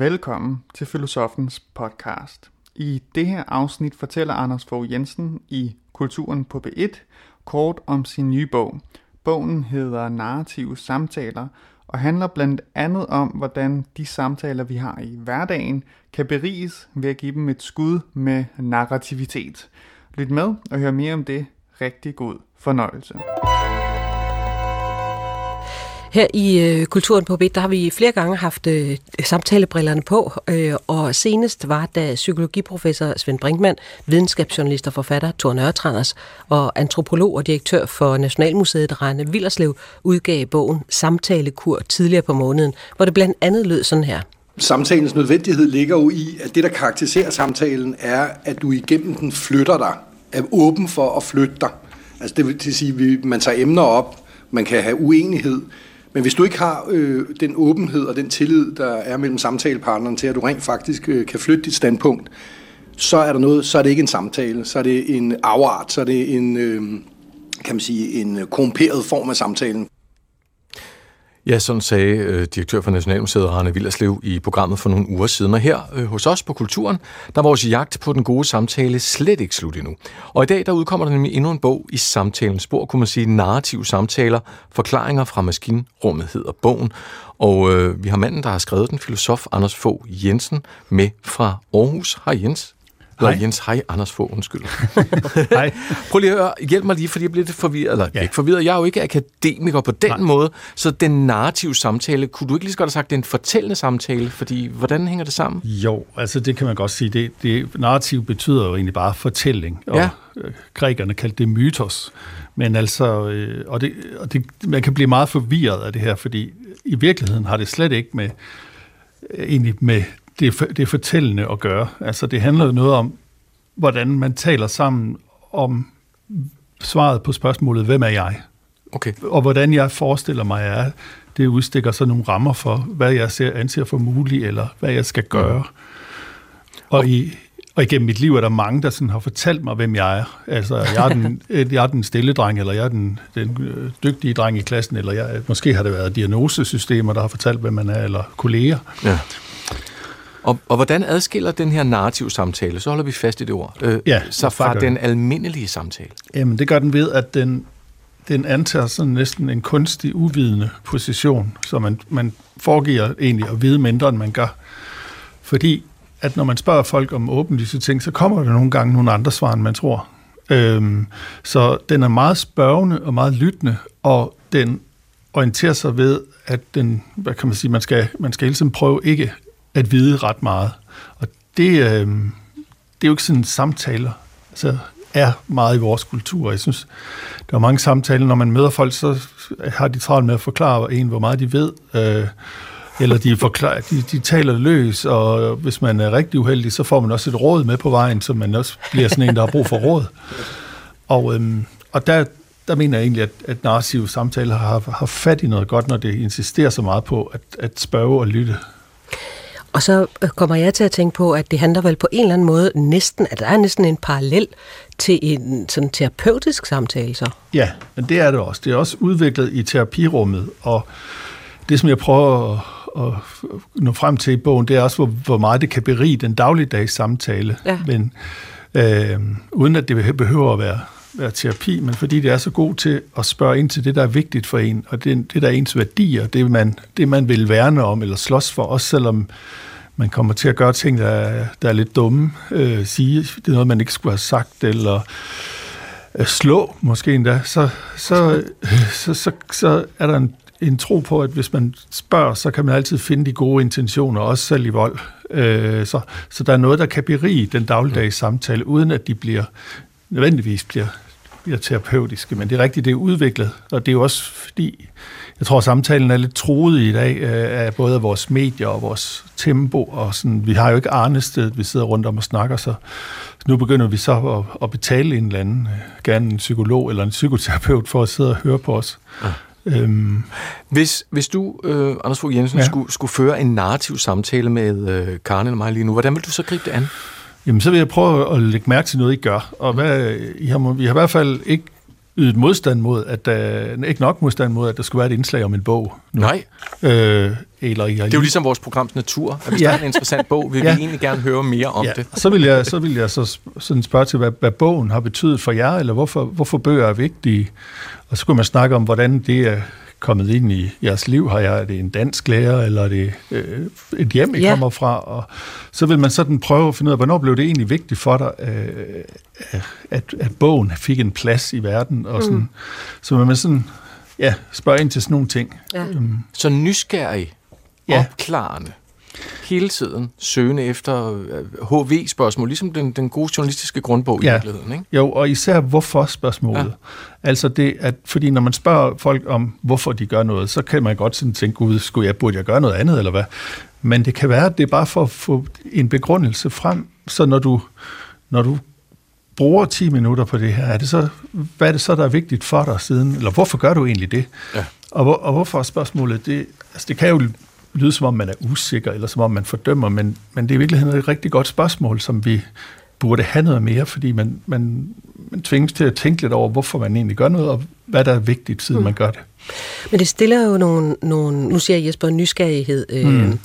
Velkommen til Filosofens podcast. I det her afsnit fortæller Anders Fogh Jensen i Kulturen på B1 kort om sin nye bog. Bogen hedder Narrative Samtaler og handler blandt andet om, hvordan de samtaler, vi har i hverdagen, kan beriges ved at give dem et skud med narrativitet. Lyt med og hør mere om det. Rigtig god fornøjelse. Her i øh, Kulturen på Bit, der har vi flere gange haft øh, samtalebrillerne på, øh, og senest var, da psykologiprofessor Svend Brinkmann, videnskabsjournalist og forfatter Thor Nørretranders og antropolog og direktør for Nationalmuseet Rane Villerslev udgav bogen Samtalekur tidligere på måneden, hvor det blandt andet lød sådan her. Samtalens nødvendighed ligger jo i, at det, der karakteriserer samtalen, er, at du igennem den flytter dig, er åben for at flytte dig. Altså det vil sige, at man tager emner op, man kan have uenighed, men hvis du ikke har øh, den åbenhed og den tillid, der er mellem samtalepartneren til, at du rent faktisk øh, kan flytte dit standpunkt, så er der noget, så er det ikke en samtale, så er det en afart, så er det en, øh, kan man sige, en korrumperet form af samtalen. Ja, sådan sagde øh, direktør for Nationalmuseet, Arne Villerslev, i programmet for nogle uger siden. Og her øh, hos os på Kulturen, der er vores jagt på den gode samtale slet ikke slut endnu. Og i dag, der udkommer der nemlig endnu en bog i samtalens spor, kunne man sige, narrative samtaler, forklaringer fra maskinrummet hedder bogen. Og øh, vi har manden, der har skrevet den, filosof Anders Fogh Jensen, med fra Aarhus. Hej Jens. Hej. Jens, hej Anders Fogh, undskyld. hej. Prøv lige at høre, hjælp mig lige, fordi jeg bliver lidt forvirret. Eller ja. ikke forvirret, jeg er jo ikke akademiker på den Nej. måde. Så den narrative samtale, kunne du ikke lige så godt have sagt, det er en fortællende samtale? Fordi hvordan hænger det sammen? Jo, altså det kan man godt sige. Det, det narrativ betyder jo egentlig bare fortælling. Og ja. Øh, grækerne kaldte det mytos. Men altså, øh, og, det, og det, man kan blive meget forvirret af det her, fordi i virkeligheden har det slet ikke med egentlig med det, er, det er fortællende at gøre. Altså, det handler jo noget om, hvordan man taler sammen om svaret på spørgsmålet, hvem er jeg? Okay. Og hvordan jeg forestiller mig, at det udstikker så nogle rammer for, hvad jeg ser, anser for muligt, eller hvad jeg skal gøre. Mm. Og, i, og igennem mit liv er der mange, der sådan har fortalt mig, hvem jeg er. Altså, jeg er den, jeg er den stille dreng, eller jeg er den, den øh, dygtige dreng i klassen, eller jeg, måske har det været diagnosesystemer, der har fortalt, hvem man er, eller kolleger. Ja. Og, og hvordan adskiller den her narrativ samtale, så holder vi fast i det ord, øh, ja, så fra den almindelige samtale? Jamen, det gør den ved, at den, den antager sådan næsten en kunstig, uvidende position, så man, man foregiver egentlig at vide mindre, end man gør. Fordi at når man spørger folk om åbenlyse ting, så kommer der nogle gange nogle andre svar, end man tror. Øhm, så den er meget spørgende og meget lyttende, og den orienterer sig ved, at den, hvad kan man sige, man skal, man skal hele tiden prøve ikke at vide ret meget. Og det, øh, det er jo ikke sådan samtaler, altså er meget i vores kultur. Jeg synes, der er mange samtaler, når man møder folk, så har de travlt med at forklare en, hvor meget de ved, øh, eller de, forklarer, de, de taler løs, og hvis man er rigtig uheldig, så får man også et råd med på vejen, så man også bliver sådan en, der har brug for råd. Og, øhm, og der, der mener jeg egentlig, at, at narrative samtaler har, har fat i noget godt, når det insisterer så meget på at, at spørge og lytte. Og så øh, kommer jeg til at tænke på, at det handler vel på en eller anden måde næsten, at der er næsten en parallel til en sådan terapeutisk samtale så. Ja, men det er det også. Det er også udviklet i terapirummet, og det, som jeg prøver at, at nå frem til i bogen, det er også, hvor, hvor meget det kan berige den dagligdags samtale, ja. men øh, uden at det behøver at være, være terapi, men fordi det er så god til at spørge ind til det, der er vigtigt for en, og det, det der er ens værdier, det man, det man vil værne om eller slås for, også selvom man kommer til at gøre ting, der er, der er lidt dumme, øh, sige, det er noget, man ikke skulle have sagt, eller øh, slå måske endda, så, så, så, så, så er der en, en tro på, at hvis man spørger, så kan man altid finde de gode intentioner, også selv i vold. Øh, så, så der er noget, der kan berige den dagligdags samtale, uden at de bliver nødvendigvis bliver, bliver terapeutiske. Men det er rigtigt, det er udviklet, og det er jo også fordi, jeg tror, samtalen er lidt truet i dag øh, af både vores medier og vores tempo. Og sådan, vi har jo ikke Arnested, vi sidder rundt om og snakker, så nu begynder vi så at, at betale en eller anden, øh, gerne en psykolog eller en psykoterapeut, for at sidde og høre på os. Ja. Øhm. Hvis, hvis du, øh, Anders Fogh Jensen, ja. skulle, skulle føre en narrativ samtale med øh, Karen eller mig lige nu, hvordan vil du så gribe det an? Jamen, så vil jeg prøve at lægge mærke til noget, I gør. Og hvad, I har, vi har i hvert fald ikke ydet modstand mod, at der, ikke nok modstand mod, at der skulle være et indslag om en bog. Nu. Nej. Øh, eller det er jo ligesom vores programs natur, at hvis ja. der er en interessant bog, vil ja. vi egentlig gerne høre mere om ja. det. Så vil jeg, så vil jeg så sådan spørge til, hvad, hvad bogen har betydet for jer, eller hvorfor, hvorfor bøger er vigtige. Og så kunne man snakke om, hvordan det er kommet ind i jeres liv? Har jeg, er det en dansk lærer, eller er det øh, et hjem, I ja. kommer fra? Og så vil man sådan prøve at finde ud af, hvornår blev det egentlig vigtigt for dig, øh, at, at bogen fik en plads i verden? Og sådan. Mm. Så man sådan, ja, spørge ind til sådan nogle ting. Ja. Um, så nysgerrig, ja. opklarende hele tiden søgende efter HV-spørgsmål, øh, ligesom den, den gode journalistiske grundbog ja. i virkeligheden. Ikke? Jo, og især hvorfor-spørgsmålet. Ja. Altså det, at, fordi når man spørger folk om, hvorfor de gør noget, så kan man godt sådan tænke, gud, skulle jeg, burde jeg gøre noget andet, eller hvad? Men det kan være, at det er bare for at få en begrundelse frem, så når du, når du bruger 10 minutter på det her, er det så, hvad er det så, der er vigtigt for dig siden? Eller hvorfor gør du egentlig det? Ja. Og, hvor, og hvorfor spørgsmålet? Det, altså det kan jo lyde som om, man er usikker, eller som om man fordømmer, men, men det er i virkeligheden et rigtig godt spørgsmål, som vi burde have noget mere, fordi man, man, man tvinges til at tænke lidt over, hvorfor man egentlig gør noget, og hvad der er vigtigt, siden mm. man gør det. Men det stiller jo nogle, nogle nu siger Jesper, nysgerrighed, øh, mm.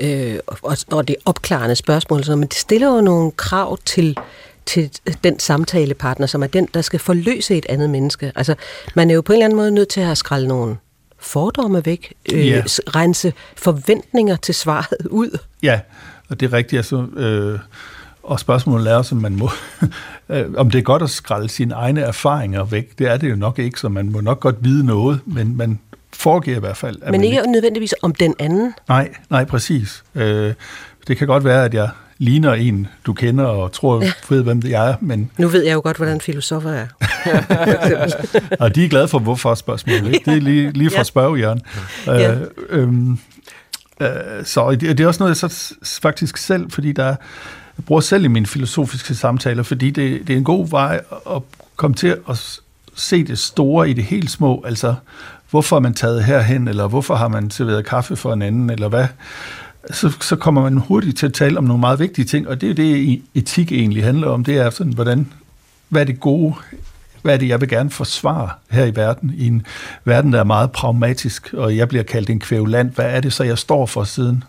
øh, og, og det opklarende spørgsmål, så, men det stiller jo nogle krav til, til den samtalepartner, som er den, der skal forløse et andet menneske. Altså, man er jo på en eller anden måde nødt til at have skralde nogle fordomme væk, øh, ja. rense forventninger til svaret ud. Ja, og det er rigtigt. Altså, øh, og spørgsmålet er også, om man må, øh, om det er godt at skralde sine egne erfaringer væk. Det er det jo nok ikke, så man må nok godt vide noget, men man foregiver i hvert fald. Men ikke, ikke nødvendigvis om den anden? Nej, nej, præcis. Øh, det kan godt være, at jeg ligner en, du kender og tror, ja. ved, hvem det er. Men... Nu ved jeg jo godt, hvordan filosofer er. og de er glade for hvorfor spørgsmålet. Ikke? Det er lige, lige fra ja. spørgehjørn. Ja. Øh, øhm, øh, så det, det er også noget, jeg så faktisk selv, fordi der jeg bruger selv i mine filosofiske samtaler, fordi det, det er en god vej at komme til at se det store i det helt små. Altså, hvorfor er man taget herhen, eller hvorfor har man serveret kaffe for en anden, eller hvad? Så, så kommer man hurtigt til at tale om nogle meget vigtige ting, og det er det, etik egentlig handler om. Det er sådan, hvordan, hvad er det gode, hvad er det, jeg vil gerne forsvare her i verden, i en verden, der er meget pragmatisk, og jeg bliver kaldt en kvævland. Hvad er det så, jeg står for siden,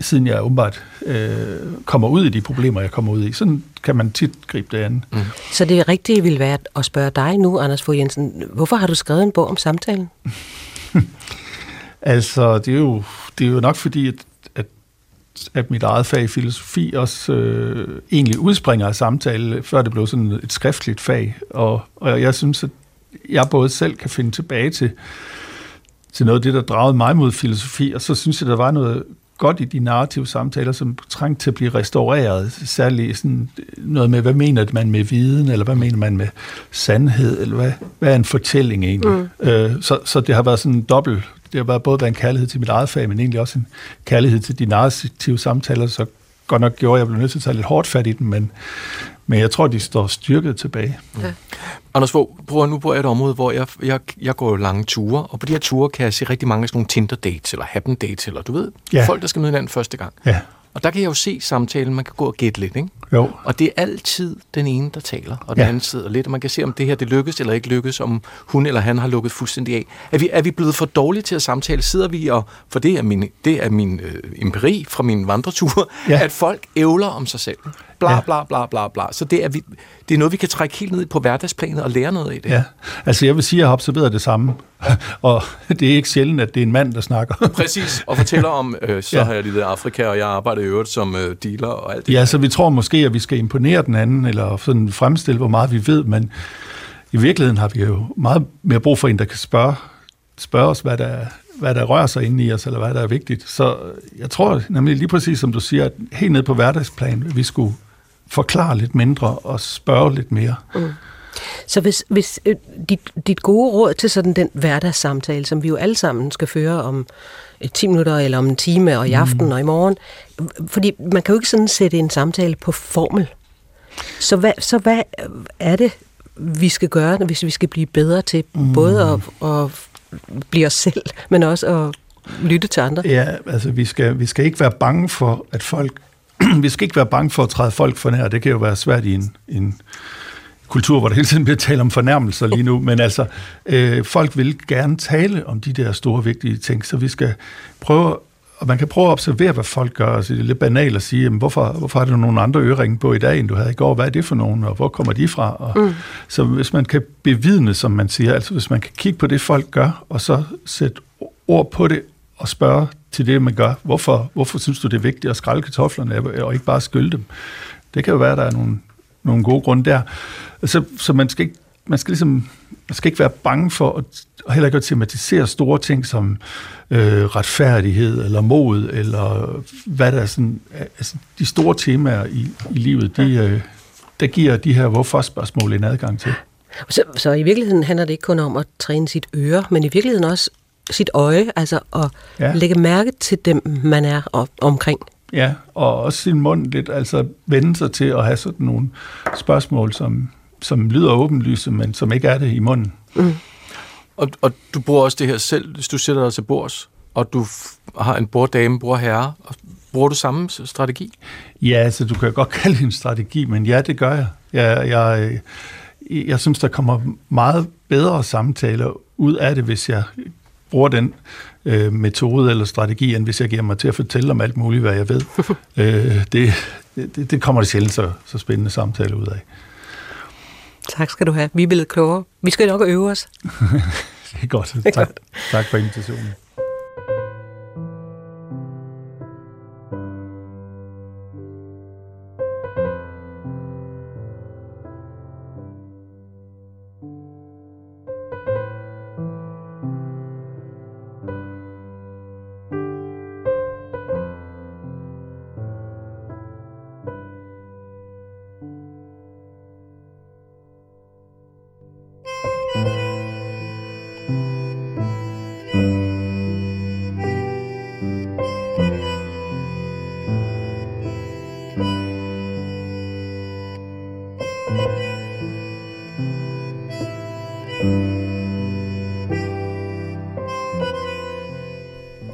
siden jeg åbenbart øh, kommer ud i de problemer, jeg kommer ud i. Sådan kan man tit gribe det an. Mm. Så det rigtige vil være at spørge dig nu, Anders Fogh Jensen, hvorfor har du skrevet en bog om samtalen? altså, det er, jo, det er jo nok fordi, at at mit eget fag filosofi også øh, egentlig udspringer af samtale, før det blev sådan et skriftligt fag. Og, og jeg synes, at jeg både selv kan finde tilbage til, til noget af det, der dragede mig mod filosofi, og så synes jeg, der var noget godt i de narrative samtaler, som trængte til at blive restaureret, særligt sådan noget med, hvad mener man med viden, eller hvad mener man med sandhed, eller hvad, hvad er en fortælling egentlig? Mm. Øh, så, så det har været sådan en dobbelt det har været både været en kærlighed til mit eget fag, men egentlig også en kærlighed til de narrative samtaler, så godt nok gjorde, at jeg blev nødt til at tage lidt hårdt fat i den, men, men jeg tror, de står styrket tilbage. Ja. Anders Fogh, prøv nu på et område, hvor jeg, jeg, jeg går lange ture, og på de her ture kan jeg se rigtig mange af sådan nogle Tinder-dates, eller Happen-dates, eller du ved, ja. folk, der skal møde hinanden første gang. Ja. Og der kan jeg jo se samtalen, man kan gå og gætte lidt, ikke? Jo. Og det er altid den ene, der taler, og den ja. anden sidder lidt, og man kan se, om det her det lykkes eller ikke lykkes, om hun eller han har lukket fuldstændig af. Er vi, er vi blevet for dårlige til at samtale? Sidder vi og, for det er min, det er min øh, empiri fra min vandretur, ja. at folk ævler om sig selv. Bla, bla, bla, bla, bla. Så det er, vi, det er noget, vi kan trække helt ned på hverdagsplanet og lære noget af det. Ja, altså jeg vil sige, at jeg har observeret det samme. og det er ikke sjældent, at det er en mand, der snakker. Præcis, og fortæller om, øh, så ja. har jeg lige i Afrika, og jeg arbejder i øvrigt som øh, dealer og alt det. Ja, så vi tror måske, at vi skal imponere den anden, eller sådan fremstille, hvor meget vi ved, men i virkeligheden har vi jo meget mere brug for en, der kan spørge, spørge os, hvad der, hvad der rører sig inde i os, eller hvad der er vigtigt. Så jeg tror nemlig lige præcis, som du siger, at helt ned på hverdagsplan, vi skulle forklare lidt mindre og spørge lidt mere. Mm. Så hvis, hvis øh, dit, dit gode råd til sådan den hverdagssamtale, som vi jo alle sammen skal føre om 10 minutter eller om en time og i aften mm. og i morgen, fordi man kan jo ikke sådan sætte en samtale på formel. Så hvad, så hvad er det, vi skal gøre, hvis vi skal blive bedre til mm. både at, at blive os selv, men også at lytte til andre? Ja, altså vi skal, vi skal ikke være bange for, at folk... vi skal ikke være bange for at træde folk for nær. Det kan jo være svært i en, en kultur, hvor der hele tiden bliver talt om fornærmelser lige nu, men altså, øh, folk vil gerne tale om de der store, vigtige ting, så vi skal prøve og man kan prøve at observere, hvad folk gør. Altså, det er lidt banalt at sige, jamen, hvorfor, hvorfor har du nogle andre øreringe på i dag, end du havde i går? Hvad er det for nogen, og hvor kommer de fra? Og, mm. Så hvis man kan bevidne, som man siger, altså hvis man kan kigge på det, folk gør, og så sætte ord på det, og spørge til det, man gør. Hvorfor, hvorfor synes du, det er vigtigt at skralde kartoflerne, og ikke bare skylde dem? Det kan jo være, at der er nogle, nogle gode grunde der. Så, så man skal ikke man skal ligesom man skal ikke være bange for at, og heller ikke at tematisere store ting som øh, retfærdighed eller mod, eller hvad der er sådan, altså de store temaer i, i livet, de, øh, der giver de her hvorfor-spørgsmål en adgang til. Så, så i virkeligheden handler det ikke kun om at træne sit øre, men i virkeligheden også sit øje, altså at ja. lægge mærke til dem, man er op, omkring. Ja, og også sin mund lidt, altså vende sig til at have sådan nogle spørgsmål, som, som lyder åbenlyse, men som ikke er det i munden. Mm. Og, og du bruger også det her selv, hvis du sætter dig til bords, og du har en borddame, bordherre, bruger du samme strategi? Ja, altså du kan godt kalde det en strategi, men ja, det gør jeg. Jeg, jeg, jeg synes, der kommer meget bedre samtaler ud af det, hvis jeg bruger den øh, metode eller strategi, end hvis jeg giver mig til at fortælle om alt muligt, hvad jeg ved. øh, det, det, det kommer det sjældent så, så spændende samtaler ud af. Tak skal du have. Vi er blevet klogere. Vi skal nok øve os. det er godt. Tak, tak for invitationen.